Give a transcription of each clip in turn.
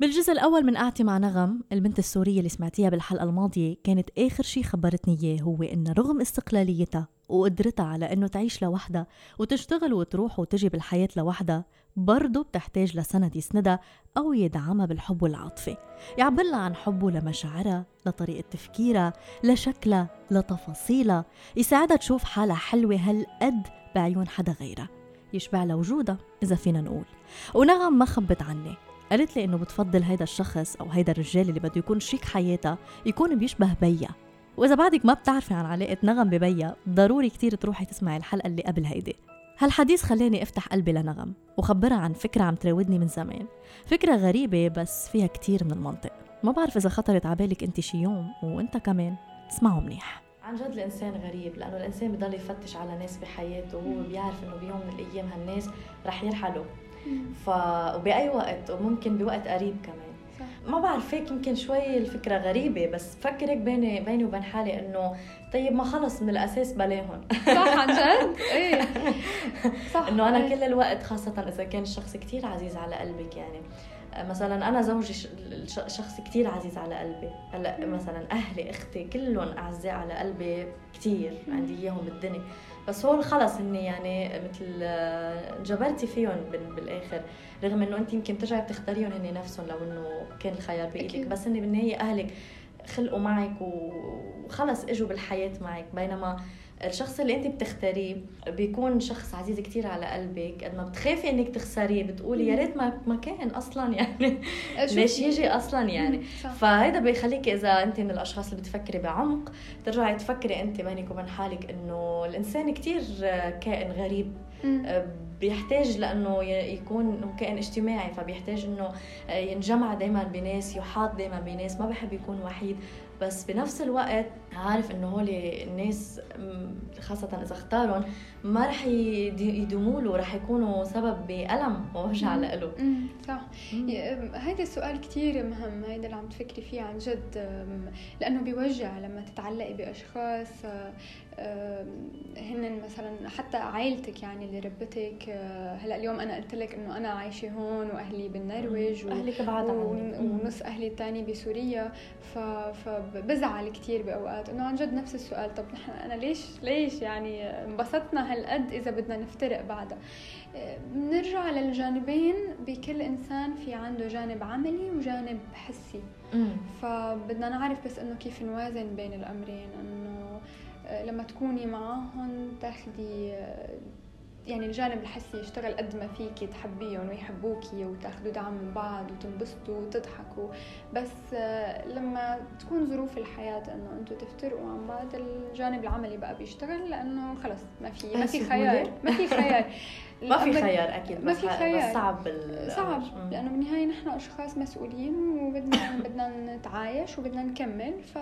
بالجزء الأول من قعدتي مع نغم البنت السورية اللي سمعتيها بالحلقة الماضية كانت آخر شي خبرتني إياه هو إن رغم استقلاليتها وقدرتها على إنه تعيش لوحدها وتشتغل وتروح وتجي بالحياة لوحدها برضه بتحتاج لسند يسندها أو يدعمها بالحب والعاطفة. يعبر لها عن حبه لمشاعرها لطريقة تفكيرها لشكلها لتفاصيلها. يساعدها تشوف حالها حلوة هالقد بعيون حدا غيرها. يشبع لها وجودها إذا فينا نقول. ونغم ما خبت عني قالت لي إنه بتفضل هيدا الشخص أو هيدا الرجال اللي بده يكون شريك حياتها يكون بيشبه بيا. وإذا بعدك ما بتعرفي عن علاقة نغم ببيا ضروري كتير تروحي تسمعي الحلقة اللي قبل هيدي. هالحديث خلاني أفتح قلبي لنغم وخبرها عن فكرة عم تراودني من زمان. فكرة غريبة بس فيها كتير من المنطق. ما بعرف إذا خطرت عبالك أنت شي يوم وأنت كمان. اسمعوا منيح. عن جد الإنسان غريب لأنه الإنسان بضل يفتش على ناس بحياته وهو بيعرف إنه بيوم من الأيام هالناس رح يرحلوا ف وبأي وقت وممكن بوقت قريب كمان. صح. ما بعرف هيك يمكن شوي الفكرة غريبة بس بفكر هيك بيني بيني وبين حالي إنه طيب ما خلص من الأساس بلاهم صح عن جد؟ إيه. صح إنه أنا كل الوقت خاصة إذا كان الشخص كثير عزيز على قلبك يعني. مثلا أنا زوجي شخص كثير عزيز على قلبي. هلأ مثلا أهلي أختي كلهم أعزاء على قلبي كثير عندي إياهم بالدنيا. بس هون خلص هني يعني مثل انجبرتي فيهم بالآخر. رغم إنه أنت يمكن ترجعي بتختاريهم هني نفسهم لو إنه كان الخيار بإيدك. بس هني بالنهاية أهلك خلقوا معك وخلص إجوا بالحياة معك. بينما الشخص اللي انت بتختاريه بيكون شخص عزيز كتير على قلبك. قد ما بتخافي انك تخسريه بتقولي يا ريت ما ما كان أصلا يعني. ليش يجي أصلا يعني؟ فهيدا بيخليك إذا انت من الأشخاص اللي بتفكري بعمق ترجعي تفكري انت بينك وبين حالك إنه الإنسان كتير كائن غريب. بيحتاج لأنه يكون كائن اجتماعي فبيحتاج إنه ينجمع دائما بناس يحاط دائما بناس. ما بحب يكون وحيد. بس بنفس الوقت عارف إنه هول الناس خاصة إذا اختارهم ما رح يدوموا له رح يكونوا سبب بألم ووجع له صح. هيدا السؤال كثير مهم هيدا اللي عم تفكري فيه عن جد لأنه بيوجع لما تتعلقي بأشخاص هن مثلا حتى عائلتك يعني اللي ربتك آه، هلأ اليوم أنا قلت لك إنه أنا عايشة هون وأهلي بالنرويج واهلك بعاد عني. ونص أهلي الثاني بسوريا. فبزعل كثير بأوقات إنه عن جد نفس السؤال طب نحن أنا ليش ليش يعني انبسطنا هالقد إذا بدنا نفترق بعدها؟ بنرجع للجانبين. بكل إنسان في عنده جانب عملي وجانب حسي. فبدنا نعرف بس إنه كيف نوازن بين الأمرين إنه لما تكوني معاهم تاخدي يعني الجانب الحسي يشتغل قد ما فيكي تحبيهم ويحبوكي وتاخذوا دعم من بعض وتنبسطوا وتضحكوا. بس لما تكون ظروف الحياة إنه أنتم تفترقوا عن بعض الجانب العملي بقى بيشتغل لأنه خلص ما في ما في خيار ما في خيار. ما في خيار أكيد ما في خيار بس صعب بال... صعب. لأنه بالنهايه نحن أشخاص مسؤولين وبدنا بدنا نتعايش وبدنا نكمل ف...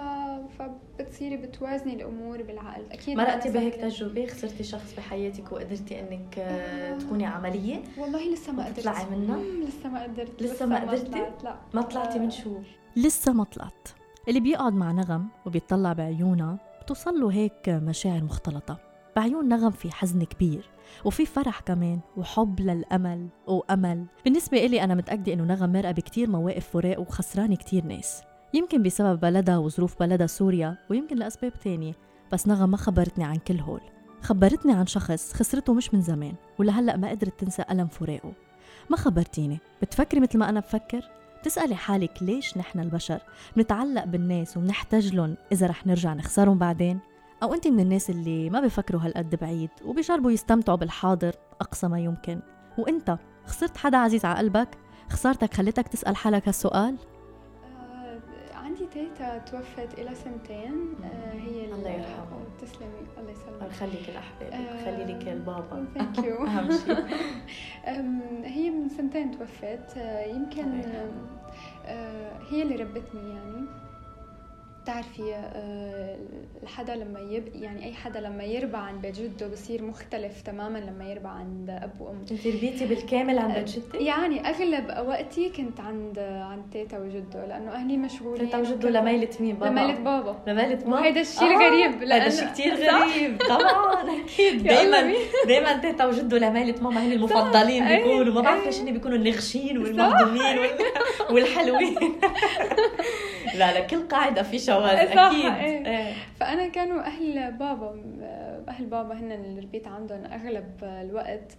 فبتصيري بتوازني الأمور بالعقل. أكيد مرقتي بهيك تجربة خسرتي شخص بحياتك وقدرتي إنك آه. تكوني عملية؟ والله لسه ما قدرت. تطلعي منها؟ لسه ما قدرت. لسه ما قدرتي؟ لا. ما طلعتي من شو؟ لسه ما طلعت. اللي بيقعد مع نغم وبيطلع بعيونها بتوصل له هيك مشاعر مختلطة. بعيون نغم في حزن كبير وفي فرح كمان وحب للأمل وأمل. بالنسبة إلي أنا متأكدة إنه نغم مرقة بكتير مواقف فراق وخسرانة كتير ناس. يمكن بسبب بلدها وظروف بلدها سوريا ويمكن لأسباب تانية بس نغم ما خبرتني عن كل هول. خبرتني عن شخص خسرته مش من زمان ولهلأ ما قدرت تنسى ألم فراقه. ما خبرتيني؟ بتفكري مثل ما أنا بفكر؟ تسألي حالك ليش نحن البشر بنتعلق بالناس وبنحتاج لهم إذا رح نرجع نخسرهم بعدين؟ أو أنت من الناس اللي ما بفكروا هالقد بعيد وبيجربوا يستمتعوا بالحاضر أقصى ما يمكن. وأنت خسرت حدا عزيز على قلبك؟ خسارتك خلتك تسأل حالك هالسؤال؟ آه عندي تيتا توفت إلى سنتين. آه هي الله يرحمها. تسلمي. الله يسلمك. الله يخليك لأحبابك آه يخلي لك البابا. thank you أهم شيء هي من سنتين توفت. آه يمكن آه هي اللي ربتني يعني. بتعرفي آه، الحدا لما يب يعني أي حدا لما يربى عند بيت جده بصير مختلف تماما لما يربى عند اب وام انت ربيتي بالكامل عند بيت جدك؟ يعني أغلب وقتي كنت عند عند تيتا وجدو لأنه أهلي مشغولين تيتا وجدو لميلة مين؟ بابا؟ لميلة بابا. لميلة بابا وهيدا الشيء آه الغريب هذا الشيء كثير غريب. طبعا أكيد. دائما دائما تيتا وجدو لميلة ماما هن المفضلين بيكونوا. ما بعرف ليش هن بيكونوا النغشين والمهضومين والحلوين. لا لا كل قاعدة في شواذ أكيد. إيه. إيه. فأنا كانوا أهل بابا أهل بابا هن اللي ربيت عندهم أغلب الوقت.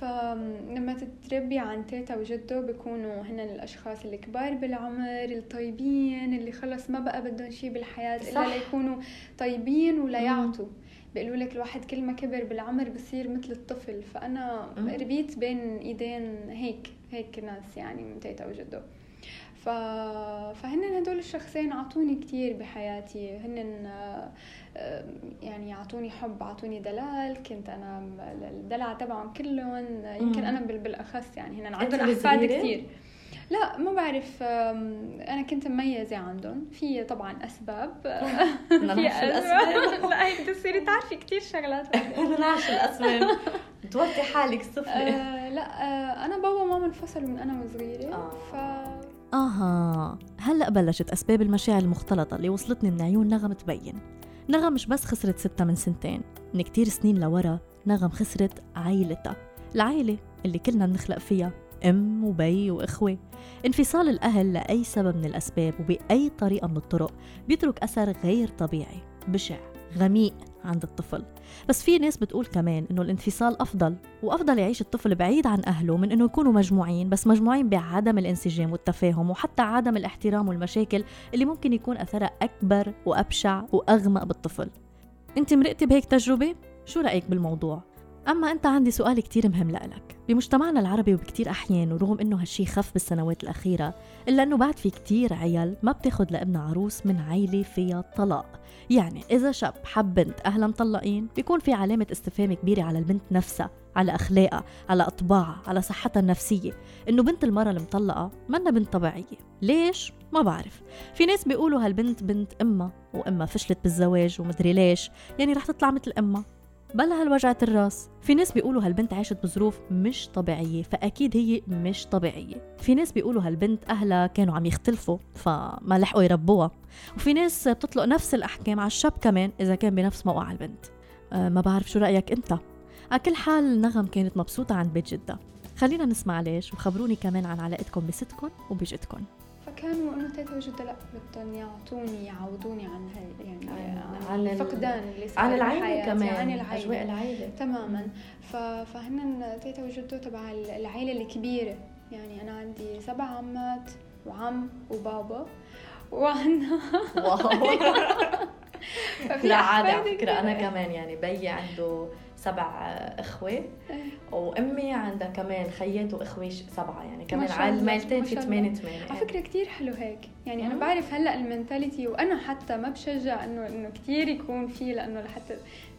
فلما تتربي عن تيتا وجدو بيكونوا هن الأشخاص الكبار بالعمر الطيبين اللي خلص ما بقى بدهم شيء بالحياة صح. الا ليكونوا طيبين ولا يعطوا. بيقولوا لك الواحد كل ما كبر بالعمر بصير مثل الطفل. فأنا ربيت بين إيدين هيك هيك ناس يعني من تيتا وجدو ف... فهن هدول الشخصين عطوني كتير بحياتي. هن يعني عطوني حب عطوني دلال. كنت أنا الدلع تبعهم كلهم. يمكن أنا بالأخص يعني هن عندهم احفاد كثير لا ما بعرف أنا كنت مميزة عندهم. في طبعا أسباب. في أسباب. لا هيك بتصيري تعرفي كثير شغلات. نعرف الاسباب تورطي حالك صفر آه لا آه أنا بابا وماما انفصلوا من أنا وصغيرة. آه. ف آها هلأ بلشت أسباب المشاعر المختلطة اللي وصلتني من عيون نغم تبين. نغم مش بس خسرت ستة من سنتين من كتير سنين لورا نغم خسرت عائلتها. العائلة اللي كلنا بنخلق فيها أم وبي وإخوة. انفصال الأهل لأي سبب من الأسباب وبأي طريقة من الطرق بيترك أثر غير طبيعي. بشع غميق عند الطفل. بس في ناس بتقول كمان إنه الانفصال أفضل وأفضل يعيش الطفل بعيد عن أهله من إنه يكونوا مجموعين بس مجموعين بعدم الانسجام والتفاهم وحتى عدم الاحترام والمشاكل اللي ممكن يكون أثرها أكبر وأبشع وأغمق بالطفل. أنت مرقتي بهيك تجربة؟ شو رأيك بالموضوع؟ أما أنت عندي سؤال كتير مهم لإلك. بمجتمعنا العربي وبكتير أحيان ورغم إنه هالشي خف بالسنوات الأخيرة إلا إنه بعد في كتير عيال ما بتاخد لابنها عروس من عيلة فيها طلاق. يعني إذا شاب حب بنت أهلها مطلقين بيكون في علامة استفهام كبيرة على البنت نفسها على أخلاقها على أطباعها على صحتها النفسية. إنه بنت المرة المطلقة منا بنت طبيعية. ليش؟ ما بعرف. في ناس بيقولوا هالبنت بنت أمها وأمها فشلت بالزواج ومدري ليش. يعني رح تطلع مثل أمها. بلا هالوجعة الراس؟ في ناس بيقولوا هالبنت عاشت بظروف مش طبيعية فأكيد هي مش طبيعية. في ناس بيقولوا هالبنت أهلها كانوا عم يختلفوا فما لحقوا يربوها. وفي ناس بتطلق نفس الأحكام على الشاب كمان إذا كان بنفس موقع البنت أه ما بعرف شو رأيك أنت؟ على كل حال نغم كانت مبسوطة عند بيت جدة خلينا نسمع ليش وخبروني كمان عن علاقتكم بستكم وبجدكم فكانوا إنه تيتا وجدة لا بدهم يعطوني يعوضوني عن هاي يعني عن, عن الفقدان اللي صار عن العائلة كمان عن العائلة أجواء العائلة تماما. فهن تيتا وجدة تبع العائلة الكبيرة. يعني أنا عندي سبع عمات وعم وبابا وعندنا واو. لا عادي على فكرة أنا كمان يعني بيي عنده سبع إخوة. إيه. وأمي عندها كمان خيات وإخوة سبعة يعني كمان على الميلتين في ثمانية ثمانية على فكرة كثير حلو هيك. يعني أنا بعرف هلأ المنتاليتي وأنا حتى ما بشجع إنه إنه كثير يكون في لأنه لحتى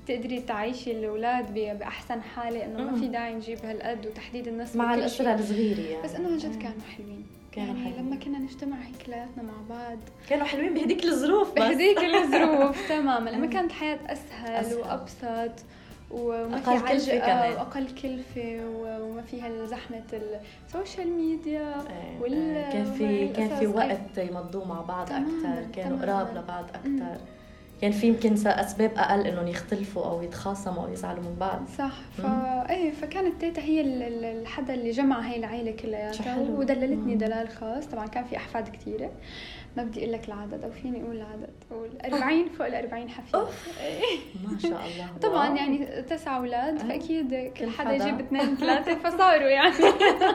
تقدري تعيشي الأولاد بأحسن حالة إنه ما في داعي نجيب هالقد وتحديد الناس مع الأسرة الصغيرة يعني. بس إنه عن جد كانوا حلوين. كانوا يعني حلوين. لما كنا نجتمع هيك كلياتنا مع بعض. كانوا حلوين بهديك الظروف بس. بهديك الظروف تماما. لما كانت الحياة أسهل, أسهل. وأبسط. وما أقل في كلفة كمان. وأقل كلفة وما فيها زحمة السوشيال ميديا إيه، وال إيه، كان في كان في وقت يمضوه مع بعض أكثر كانوا قراب لبعض أكثر كان في يمكن أسباب أقل إنهم يختلفوا أو يتخاصموا أو يزعلوا من بعض. صح فا إيه فكانت تيتا هي الحدا اللي جمع هاي العائله كلياتها ودللتني دلال خاص. طبعا كان في أحفاد كثيره ما بدي أقول لك العدد أو فيني أقول العدد؟ أقول 40 فوق ال 40 حفيد ما شاء الله. طبعا يعني تسع أولاد فأكيد كل حدا يجيب اثنين ثلاثة فصاروا يعني.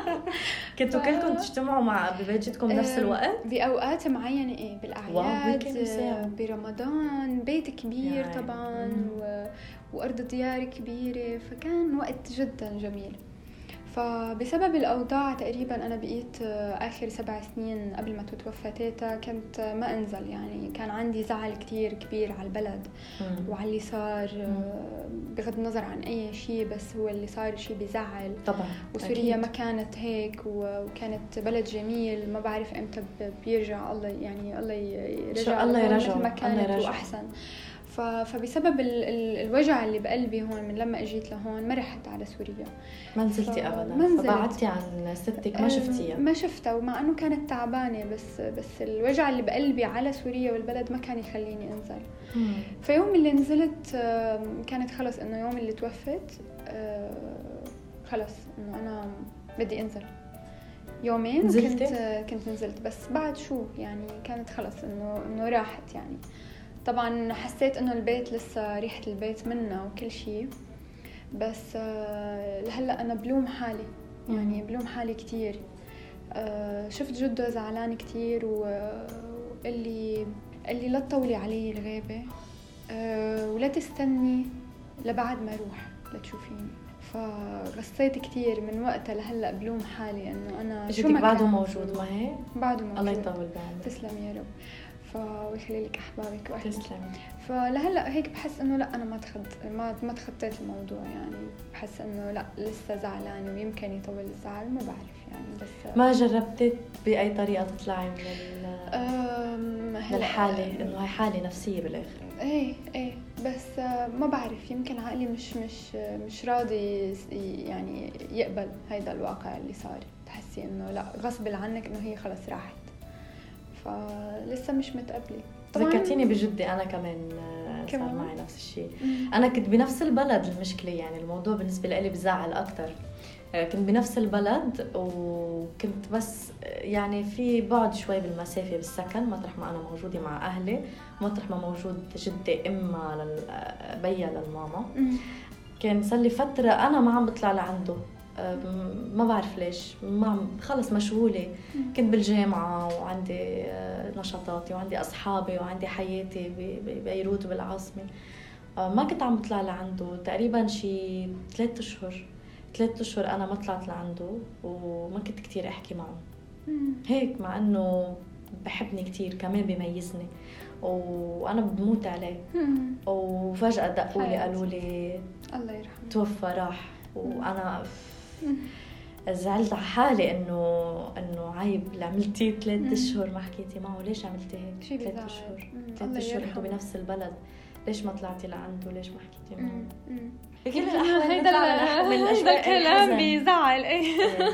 كنتوا كلكم تجتمعوا مع ببيت جدكم نفس الوقت؟ بأوقات معينة إيه بالأعياد برمضان بيت كبير طبعا و... وأرض ديار كبيرة فكان وقت جدا جميل. فبسبب الأوضاع تقريبا أنا بقيت آه، آخر سبع سنين قبل ما تتوفى تيتا كنت ما أنزل يعني كان عندي زعل كتير كبير على البلد وعلى اللي صار آه، بغض النظر عن أي شيء بس هو اللي صار شيء بيزعل طبعا وسوريا ما كانت هيك وكانت بلد جميل ما بعرف إمتى بيرجع الله يعني الله يرجع الله يرجع ما كانت وأحسن. فبسبب ال ال الوجع اللي بقلبي هون من لما اجيت لهون ما رحت على سوريا. ما نزلتي ابدا؟ ما نزلت. فبعدتي عن ستك ما شفتيها؟ ما شفتها ومع إنه كانت تعبانة بس بس الوجع اللي بقلبي على سوريا والبلد ما كان يخليني أنزل. فيوم اللي نزلت كانت خلص إنه يوم اللي توفت خلص إنه أنا بدي أنزل. يومين نزلتي؟ كنت كنت نزلت بس بعد شو؟ يعني كانت خلص إنه إنه راحت يعني. طبعا حسيت إنه البيت لسه ريحة البيت منا وكل شيء بس آه، لهلأ أنا بلوم حالي يعني بلوم حالي كتير. آه، شفت جدة زعلان كتير واللي اللي لا تطولي علي الغيبة آه، ولا تستني لبعد ما أروح لتشوفيني. فغصيت كثير من وقتها لهلأ بلوم حالي إنه أنا شو بعده موجود ما هيك؟ بعده موجود. الله يطول بعمرك. تسلم يا رب. ويخلي لك احبابك واهلك فلهلا هيك بحس إنه لا أنا ما تخد ما ما تخطيت الموضوع يعني. بحس إنه لا لسه زعلانة ويمكن يطول الزعل ما بعرف يعني بس ما جربتي بأي طريقة تطلعي من من الحاله إنه هي حالة نفسية بالآخر. إيه إيه. بس ما بعرف يمكن عقلي مش مش مش راضي يعني يقبل هيدا الواقع اللي صار. تحسي إنه لا غصب عنك إنه هي خلص راحت. فلسه مش متقبله ذكرتيني بجدي أنا كمان آه، صار معي نفس الشيء أنا كنت بنفس البلد المشكلة يعني الموضوع بالنسبة لي بزعل أكثر آه، كنت بنفس البلد وكنت بس آه، يعني في بعد شوي بالمسافة بالسكن مطرح ما أنا موجودة مع أهلي مطرح ما موجود جدي إما بيا للماما. كان صار لي فترة أنا ما عم بطلع لعنده. ما بعرف ليش. ما خلص مشغولة. كنت بالجامعة وعندي آه، نشاطاتي وعندي أصحابي وعندي حياتي ببيروت وبالعاصمة. آه، ما كنت عم بطلع لعنده. تقريبا شي ثلاثة أشهر. ثلاثة أشهر أنا ما طلعت لعنده وما كنت كتير أحكي معه. هيك مع إنه بحبني كتير كمان بيميزني. وأنا بموت عليه. وفجأة دقوا لي قالوا لي الله يرحمه. توفى راح. وأنا زعلت على حالي إنه إنه عيب اللي عملتيه ثلاث أشهر ما حكيتي معه. ليش عملتي هيك؟ ثلاث أشهر. ثلاث أشهر إنتوا بنفس البلد. ليش ما طلعتي لعنده؟ ليش ما حكيتي معه؟ بكل الأحوال هيدا الكلام بيزعل. إيه, إيه،,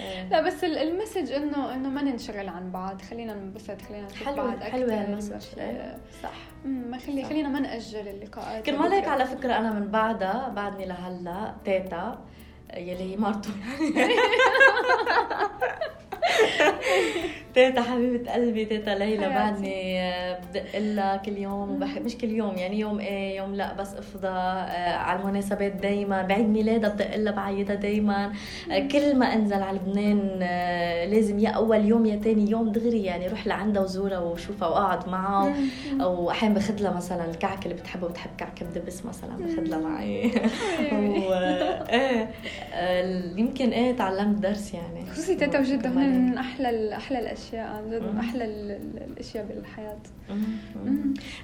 إيه. لا بس ال message إنه إنه ما ننشغل عن بعض. خلينا ننبسط خلينا نشوف بعض أكثر حلوة ال message إيه، صح. ما خلي خلينا ما نأجل اللقاءات. كرمال هيك على فكرة أنا من بعدها بعدني لهلأ تيتا. يلي هي مرته يعني تيتا حبيبة قلبي تيتا ليلى بعدني آه، بدق لها كل يوم وبحب مش كل يوم يعني يوم إيه يوم لا بس أفضى آه، على المناسبات دايما بعيد ميلادها بدق لها بعيدها دايما. آه، كل ما أنزل على لبنان لازم يا أول يوم يا ثاني يوم دغري يعني روح لعندها وزورها وشوفها وأقعد معها أو أحيانا باخذ لها مثلا الكعك اللي بتحبه بتحب كعك دبس مثلا باخذ لها معي. و... إيه يمكن إيه تعلمت درس يعني. خصوصي تيتا وجدها من أحلى أحلى الأشياء عن جد من أحلى الأشياء بالحياة.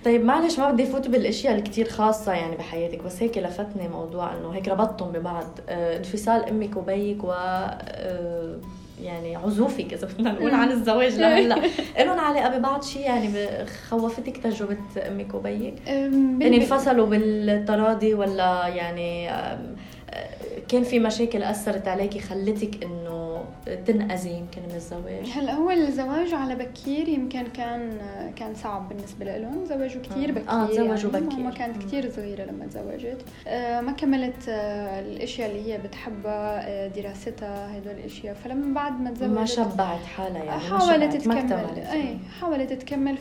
طيب معلش ما بدي فوت بالأشياء اللي كثير خاصة يعني بحياتك بس هيك لفتني موضوع إنه هيك ربطتم ببعض. آه، انفصال أمك وبيك و آه، يعني عزوفك إذا بدنا نقول عن الزواج لهلأ. لهم علاقة ببعض شيء يعني خوفتك تجربة أمك وبيك؟ يعني انفصلوا بالتراضي ولا يعني كان في مشاكل أثرت عليكي خلتك إنه تنأذي يمكن من الزواج. هلا هو الزواج على بكير يمكن كان كان صعب بالنسبة لهم. زواجوا كثير آه. بكير آه تزوجوا يعني بكير. ماما كانت كثير صغيرة لما تزوجت. آه ما كملت آه الأشياء اللي هي بتحبها آه دراستها هدول الأشياء. فلما بعد ما تزوجت ما شبعت حالها يعني حاولت تكمل. اي حاولت تكمل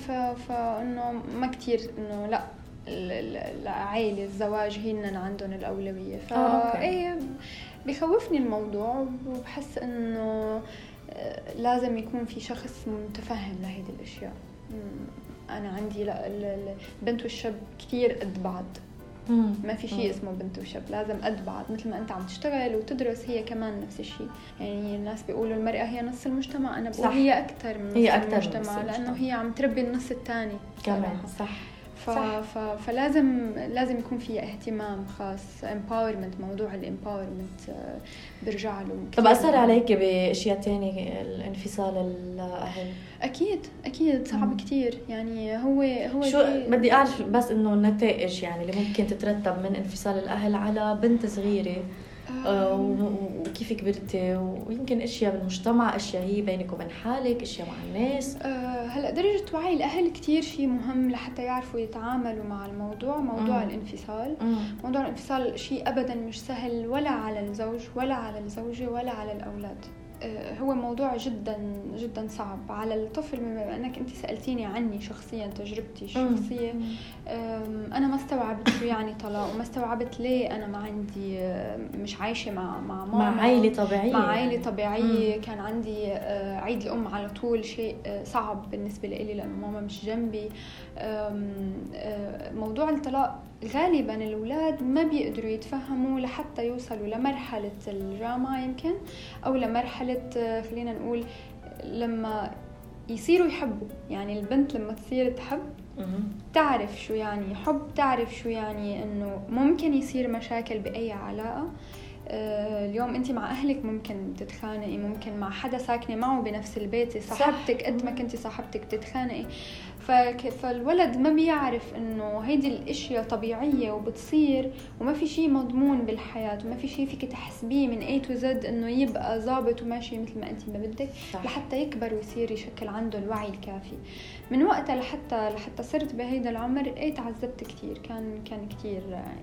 فإنه ما كثير إنه لا العائلة الزواج هن عندهم الأولوية. فا آه، إيه بخوفني الموضوع وبحس إنه آه، لازم يكون في شخص متفهم لهيدي الأشياء. أنا عندي لا البنت والشاب كثير قد بعض. ما في شيء اسمه بنت وشاب لازم قد بعض مثل ما أنت عم تشتغل وتدرس هي كمان نفس الشيء. يعني الناس بيقولوا المرأة هي نص المجتمع أنا بقول صح. هي أكثر من نص هي أكثر المجتمع لأنه هي عم تربي النص الثاني كمان صح. ف... ف... فلازم لازم يكون في اهتمام خاص empowerment موضوع ال empowerment آه، برجع له. طب أثر عليك بأشياء ثانية الانفصال الأهل؟ أكيد أكيد صعب كثير يعني هو هو شو بدي أعرف بس إنه النتائج يعني اللي ممكن تترتب من انفصال الأهل على بنت صغيرة. وكيف كبرتي ويمكن أشياء بالمجتمع أشياء هي بينك وبين حالك أشياء مع الناس أه هلأ درجة وعي الأهل كثير شيء مهم لحتى يعرفوا يتعاملوا مع الموضوع موضوع مم. الانفصال مم. موضوع الانفصال شيء ابدا مش سهل ولا على الزوج ولا على الزوجة ولا على الأولاد آه، هو موضوع جدا جدا صعب. على الطفل بما إنك أنت سألتيني عني شخصيا تجربتي الشخصية أنا ما استوعبت شو يعني طلاق وما استوعبت ليه أنا ما عندي مش عايشة مع مع ماما. مع عائلة طبيعية. مع عائلة طبيعية. مم. كان عندي آه، عيد الأم على طول شيء آه، صعب بالنسبة لي لأنه ماما مش جنبي. موضوع الطلاق غالبا الأولاد ما بيقدروا يتفهموا لحتى يوصلوا لمرحلة الجامعة يمكن أو لمرحلة خلينا نقول لما يصيروا يحبوا. يعني البنت لما تصير تحب تعرف شو يعني حب تعرف شو يعني إنه ممكن يصير مشاكل بأي علاقة. آه، اليوم أنت مع أهلك ممكن تتخانقي ممكن مع حدا ساكنة معه بنفس البيت صاحبتك قد ما كنتي صاحبتك تتخانقي فالولد ما بيعرف إنه هيدي الأشياء طبيعية وبتصير وما في شيء مضمون بالحياة وما في شيء فيك تحسبيه من اي تو زد إنه يبقى ظابط وماشي مثل ما انت ما بدك لحتى يكبر ويصير يشكل عنده الوعي الكافي. من وقتها لحتى لحتى صرت بهيدا العمر إيه تعذبت كثير كان كان كثير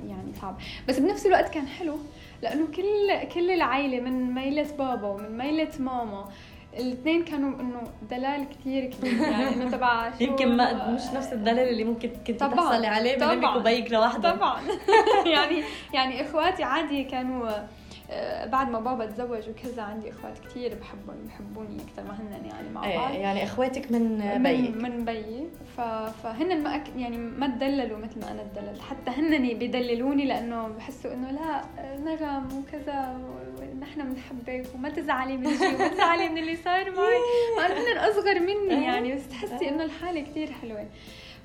يعني صعب. بس بنفس الوقت كان حلو لأنه كل كل العائله من ميلة بابا ومن ميلة ماما الاثنين كانوا إنه دلال كثير كبير يعني إنه تبع يمكن ما مش نفس الدلال اللي ممكن كنت تحصلي عليه من أمك وبيك لوحدك. طبعا. يعني يعني إخواتي عادي كانوا آه، بعد ما بابا تزوج وكذا عندي إخوات كثير بحبهم بحبوني أكثر ما هن يعني مع بعض. إيه يعني إخواتك من بيك. من, من بيي فهن ما أك يعني ما تدللوا مثل ما أنا تدللت. حتى هن بيدللوني لأنه بحسوا إنه لا نغم وكذا ونحن بنحبك وما تزعلي من شيء وما تزعلي من اللي صار معي. مع هن أصغر مني إيه. يعني بس تحسي إيه. إنه الحالة كثير حلوة.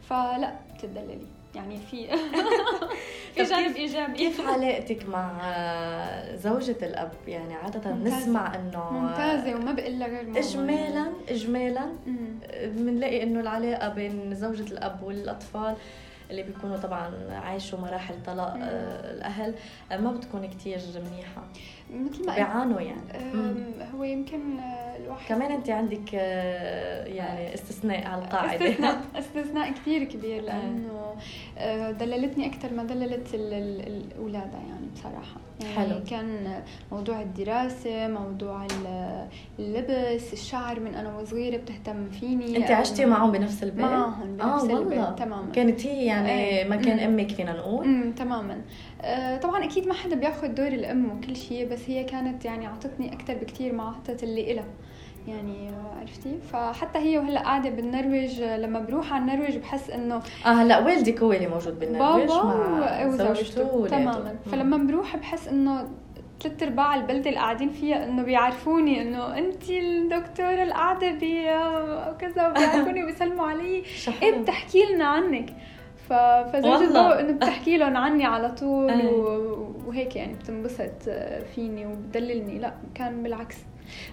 فلا بتدللي يعني في في جانب إيجابي كيف علاقتك مع زوجة الأب؟ يعني عادة ممتازة. نسمع إنه ممتازة وما بقول لها غير اجمالا اجمالا بنلاقي إنه العلاقة بين زوجة الأب والأطفال اللي بيكونوا طبعا عايشوا مراحل طلاق آه الأهل آه ما بتكون كتير منيحه مثل ما بيعانوا يعني. هو يمكن آه، الواحد. كمان أنت عندك آه، يعني استثناء على القاعدة. استثناء استثناء كثير كبير لأنه آه، دللتني أكثر ما دللت الاولاد يعني بصراحة. يعني حلو. كان موضوع الدراسة موضوع اللبس الشعر من أنا وصغيرة بتهتم فيني. أنت عشتي معهم بنفس البيت؟ معهم بنفس آه البيت تماما. كانت هي يعني إيه. مكان أمك فينا نقول؟ امم تماما. آه طبعا أكيد ما حدا بياخذ دور الأم وكل شيء بس هي كانت يعني أعطتني أكثر بكثير ما أعطت اللي إلها. يعني عرفتي؟ فحتى هي وهلا قاعدة بالنرويج لما بروح على النرويج بحس إنه آه هلا والدك هو اللي موجود بالنرويج؟ بابا وزوجته تماما. فلما بروح بحس إنه ثلاث أرباع البلدة اللي قاعدين فيها إنه بيعرفوني إنه انت الدكتورة القاعدة وكذا وبيعرفوني وبيسلموا علي. إيه بتحكي لنا عنك. فزوجته إنه بتحكي لهم عني على طول وهيك يعني بتنبسط فيني وبتدللني. لا كان بالعكس.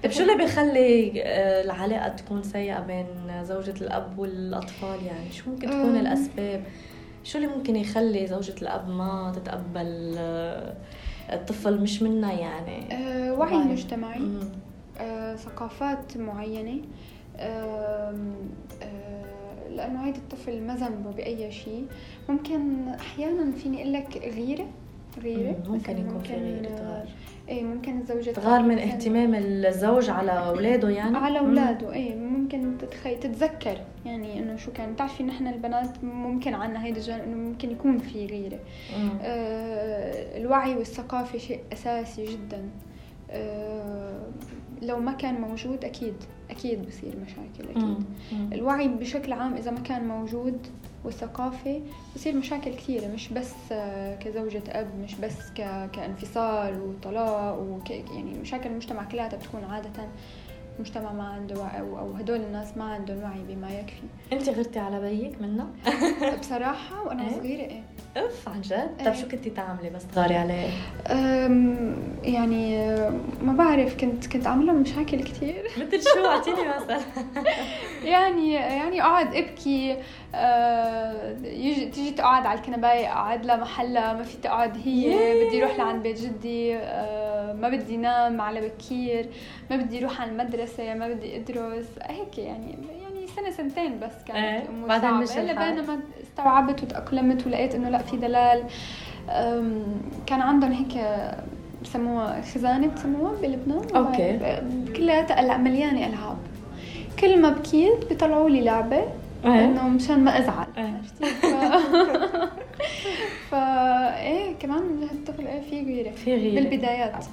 طيب شو اللي بيخلي آه، العلاقة تكون سيئة بين زوجة الأب والأطفال يعني؟ شو ممكن تكون الأسباب؟ شو اللي ممكن يخلي زوجة الأب ما تتقبل آه، الطفل مش منا يعني؟ أه وعي مجتمعي. أه ثقافات معينة. أه لأنه هيدا الطفل ما ذنبه بأي شيء. ممكن أحيانا فيني أقول لك غيرة غيرة. ممكن يكون في غيرة إيه ممكن الزوجة تغار من اهتمام الزوج على أولاده يعني؟ على أولاده إيه. ممكن تتخي تتذكر يعني إنه شو كان. بتعرفي نحن البنات ممكن عنا هيدا الجانب إنه ممكن يكون في غيرة. آه الوعي والثقافة شيء أساسي جدا. آه لو ما كان موجود أكيد. أكيد بصير مشاكل أكيد مم. الوعي بشكل عام إذا ما كان موجود والثقافة بصير مشاكل كثيرة مش بس آه، كزوجة أب مش بس كانفصال وطلاق وك يعني مشاكل المجتمع كلها بتكون عادة المجتمع ما عنده وعي أو هدول الناس ما عندهم وعي بما يكفي أنت غرتي على بيك منه بصراحة وأنا إيه؟ صغيرة اف عن جد؟ طيب شو كنتي تعملي بس تغاري عليه؟ يعني ما بعرف كنت كنت عامله مشاكل كثير مثل شو؟ أعطيني مثلا. يعني يعني اقعد أبكي أه يجي تيجي تقعد على الكنباية اقعد لها محلها ما في تقعد هي بدي أروح لعند بيت جدي أه ما بدي نام على بكير ما بدي أروح على المدرسة ما بدي أدرس هيك يعني يعني سنة سنتين بس كانت إيه. بعدين مش لبين ما استوعبت وتأقلمت ولقيت إنه لا في دلال. كان عندهم هيك بسموها خزانة بسموها بلبنان. أوكي. كلها مليانة ألعاب. كل ما بكيت بيطلعوا لي لعبة إيه. إنه مشان ما أزعل. إيه. ف... إيه كمان الطفل إيه في غيرة. في غيرة. بالبدايات.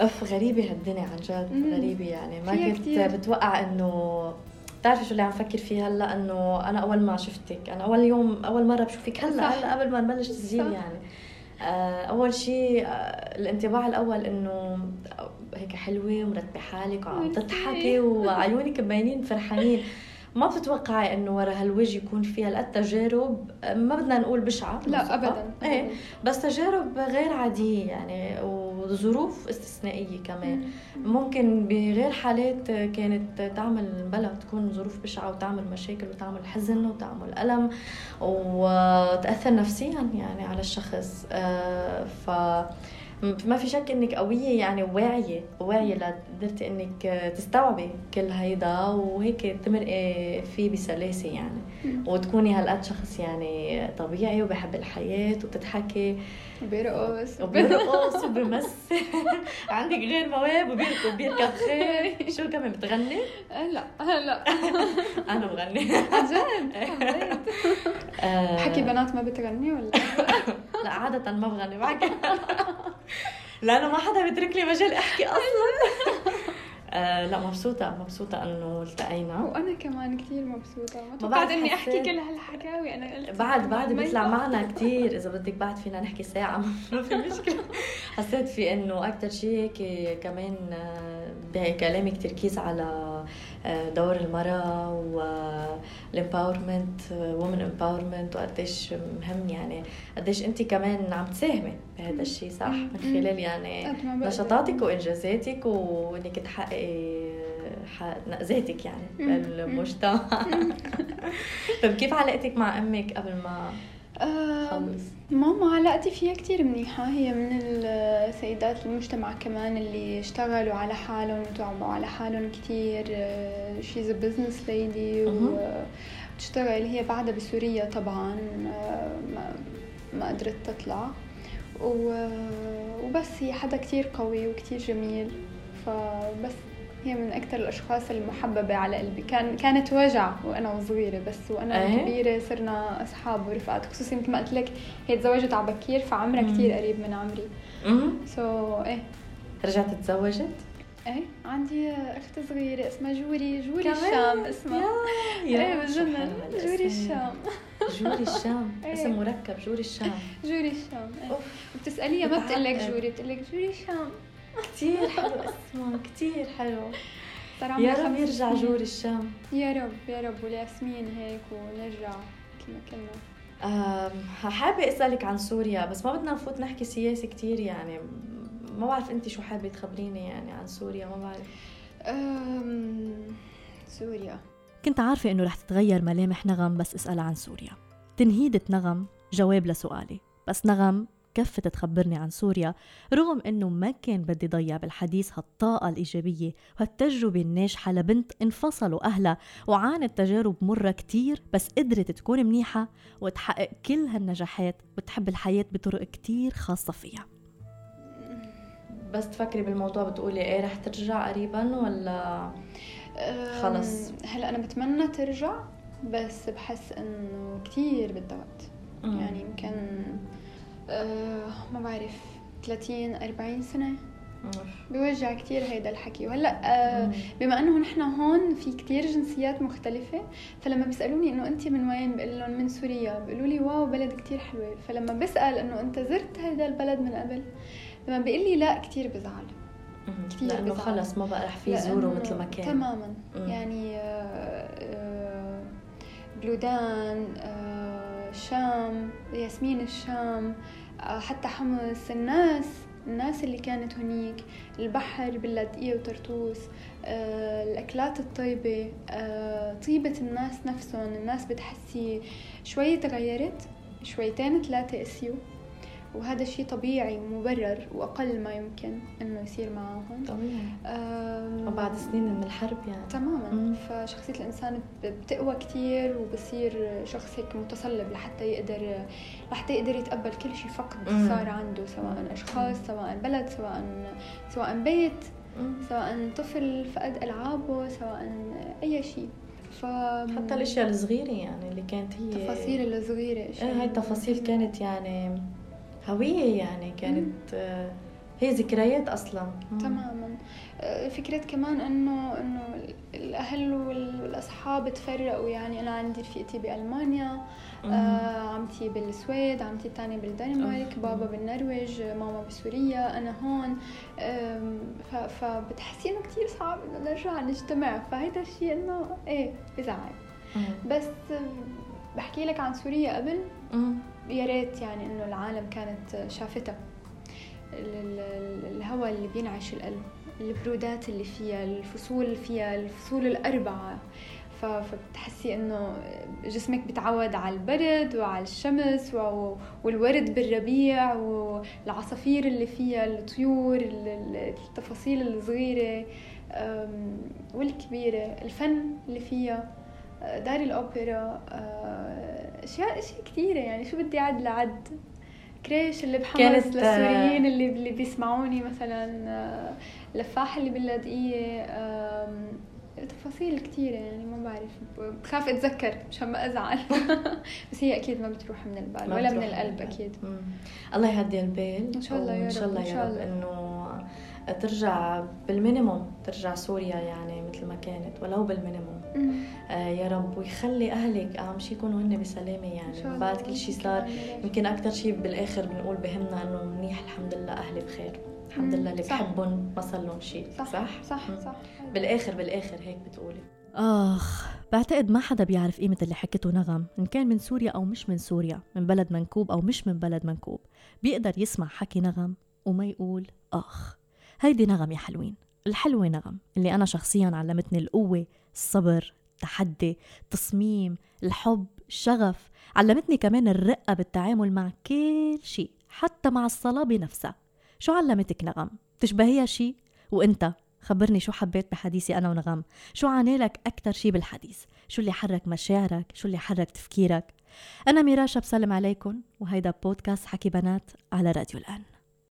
أف غريبة هالدنيا عن جد غريبة يعني. ما كنت كتير. بتوقع إنه بتعرفي شو اللي عم فكر فيه هلأ؟ إنه أنا أول ما شفتك أنا أول يوم أول مرة بشوفك هلأ هلأ قبل ما نبلش تسجيل يعني. آه، أول شيء آه، الانطباع الأول إنه هيك حلوة ومرتبه حالك وعم تضحكي وعيونك مبينين فرحانين. ما بتتوقعي إنه ورا هالوجه يكون في هالقد تجارب؟ ما بدنا نقول بشعة لا ابدا إيه بس تجارب غير عادية يعني وظروف استثنائية كمان. ممكن بغير حالات كانت تعمل بلا تكون ظروف بشعة وتعمل مشاكل وتعمل حزن وتعمل ألم وتأثر نفسيا يعني على الشخص. آه، ف ما في شك إنك قوية يعني واعيه واعيه لقدرتي إنك تستوعبي كل هيدا وهيك تمرقي فيه بسلاسة يعني. وتكوني هالقد شخص يعني طبيعي وبحب الحياة وبتضحكي. وبيرقص. وبيرقص وبمثل عندك غير مواهب وبيركب وبيركب خيل. شو كمان بتغني؟ أه، لا. أه، لا. أنا بغني. عن جد حكي بنات ما بتغني ولا؟ لا عادة ما بغني بحكي لأنه ما حدا بيترك لي مجال أحكي أصلا. آه لا مبسوطة مبسوطة إنه التقينا. وأنا كمان كثير مبسوطة. ما توقعت إني أحكي كل هالحكاوي. أنا قلت بعد بعد بيطلع معنا كثير إذا بدك بعد فينا نحكي ساعة. ما في مشكلة. حسيت في إنه أكثر شيء هيك كمان آه، بكلامك تركيز على دور المرأة وال empowerment و women empowerment وقديش مهم يعني قديش انت كمان عم تساهمي بهذا الشيء صح؟ من خلال يعني نشاطاتك وإنجازاتك وإنك تحققي ذاتك يعني بالمجتمع. طيب كيف علاقتك مع أمك قبل ما خلص ماما علاقتي فيها كتير منيحة. هي من السيدات المجتمع كمان اللي اشتغلوا على حالهم وتعبوا على حالهم كتير. she's business lady وتشتغل هي بعدها بسوريا طبعا. آه، ما, ما قدرت تطلع. وبس هي حدا كتير قوي وكتير جميل. فبس. هي من أكثر الأشخاص المحببة على قلبي. كان كانت وجع وأنا صغيرة بس وأنا أيه؟ كبيرة صرنا أصحاب ورفقات خصوصي مثل ما قلت لك هي تزوجت على بكير فعمرها كثير قريب من عمري. so so, إيه. رجعت تزوجت؟ إيه عندي أخت صغيرة اسمها جوري جوري الشام اسمها. يا إيه بجنن جوري الشام جوري الشام إيه. اسم مركب جوري الشام جوري الشام إيه. بتسأليها ما بتقول لك جوري بتقول لك جوري الشام كثير حلو اسمه كثير حلو. يا رب يرجع جور الشام. يا رب يا رب والياسمين هيك ونرجع كما كنا حابة أسألك عن سوريا بس ما بدنا نفوت نحكي سياسي كثير يعني. ما بعرف أنت شو حابة تخبريني يعني عن سوريا ما بعرف. سوريا. كنت عارفة إنه رح تتغير ملامح نغم بس أسألها عن سوريا. تنهيدة نغم جواب لسؤالي بس نغم كفت تخبرني عن سوريا رغم إنه ما كان بدي ضيع بالحديث هالطاقة الإيجابية وهالتجربة الناجحة لبنت انفصلوا أهلها وعانت تجارب مرة كتير بس قدرت تكون منيحة وتحقق كل هالنجاحات وتحب الحياة بطرق كتير خاصة فيها. بس تفكري بالموضوع بتقولي إيه رح ترجع قريبا ولا؟ خلص. هلأ أنا بتمنى ترجع بس بحس إنه كتير بدها وقت يعني يمكن آه، ما بعرف 30 40 سنة. بيوجع كثير هيدا الحكي. وهلأ آه بما إنه نحن هون في كثير جنسيات مختلفة فلما بيسألوني إنه انت من وين بقول لهم من سوريا بيقولوا لي واو بلد كثير حلوة. فلما بسأل إنه أنت زرت هيدا البلد من قبل لما بيقول لي لا كثير بزعل. كثير لأنه خلص ما بقى رح في يزوروا مثل ما كان. تماما. مم. يعني آه، آه، بلودان آه، شام ياسمين الشام حتى حمص الناس الناس اللي كانت هنيك البحر باللاذقية وطرطوس الأكلات الطيبة طيبة الناس نفسهم الناس بتحسي شوي تغيرت شويتين ثلاثة أسيو. وهذا الشيء طبيعي ومبرر وأقل ما يمكن إنه يصير معهم طبيعي. وبعد سنين من الحرب يعني. تماما. مم. فشخصية الإنسان بتقوى كثير وبصير شخص هيك متصلب لحتى يقدر لحتى يقدر يتقبل كل شيء فقد مم. صار عنده سواء أشخاص سواء بلد سواء سواء بيت مم. سواء طفل فقد ألعابه سواء أي شيء. ف حتى الأشياء الصغيرة يعني اللي كانت هي التفاصيل الصغيرة إيه هاي التفاصيل كانت يعني هوية يعني كانت هي ذكريات أصلا. تماما. آه، فكرة كمان إنه إنه الأهل والأصحاب تفرقوا. يعني أنا عندي رفيقتي بألمانيا آه عمتي بالسويد عمتي الثانية بالدنمارك بابا بالنرويج ماما بسوريا أنا هون. فبتحسي انه كثير صعب إنه نرجع نجتمع. فهيدا الشيء إنه إيه بزعل. بس بحكي لك عن سوريا قبل. يا ريت يعني إنه العالم كانت شافتها. الهواء اللي بينعش القلب البرودات اللي فيها الفصول فيها الفصول الأربعة. فبتحسي إنه جسمك بتعود على البرد وعلى الشمس والورد بالربيع والعصافير اللي فيها الطيور التفاصيل الصغيرة والكبيرة الفن اللي فيها. دار الأوبرا اشياء أشياء كثيرة يعني. شو بدي أعد لعد؟ كريش اللي بحمص كانت للسوريين اللي اللي بيسمعوني مثلا لفاح اللي باللاذقيه تفاصيل كثيرة يعني ما بعرف. بخاف أتذكر مشان ما أزعل. بس هي أكيد ما بتروح من البال ولا من القلب أكيد. الله يهدي البال إن شاء الله يا رب ان شاء الله يا رب إنه ترجع بالمينيموم ترجع سوريا يعني مثل ما كانت ولو بالمينيموم آه يا رب ويخلي أهلك أهم شيء يكونوا هن بسلامة يعني. بعد كل شيء صار يمكن أكثر شيء بالآخر بنقول بهمنا إنه منيح الحمد لله أهلي بخير. الحمد لله اللي بحبهم ما صار لهم شيء صح. صح؟ صح, صح. بالآخر بالآخر هيك بتقولي. آخ بعتقد ما حدا بيعرف قيمة اللي حكته نغم. إن كان من سوريا أو مش من سوريا من بلد منكوب أو مش من بلد منكوب بيقدر يسمع حكي نغم وما يقول آخ. هيدي نغم يا حلوين. الحلوة نغم اللي أنا شخصيا علمتني القوة الصبر التحدي التصميم الحب الشغف. علمتني كمان الرقة بالتعامل مع كل شيء حتى مع الصلاة بنفسها شو علمتك نغم؟ تشبهيها شي؟ وإنت خبرني شو حبيت بحديثي أنا ونغم؟ شو عانيلك أكتر شي بالحديث؟ شو اللي حرك مشاعرك؟ شو اللي حرك تفكيرك؟ أنا ميراشا بسلم عليكم وهيدا بودكاست حكي بنات على راديو الآن.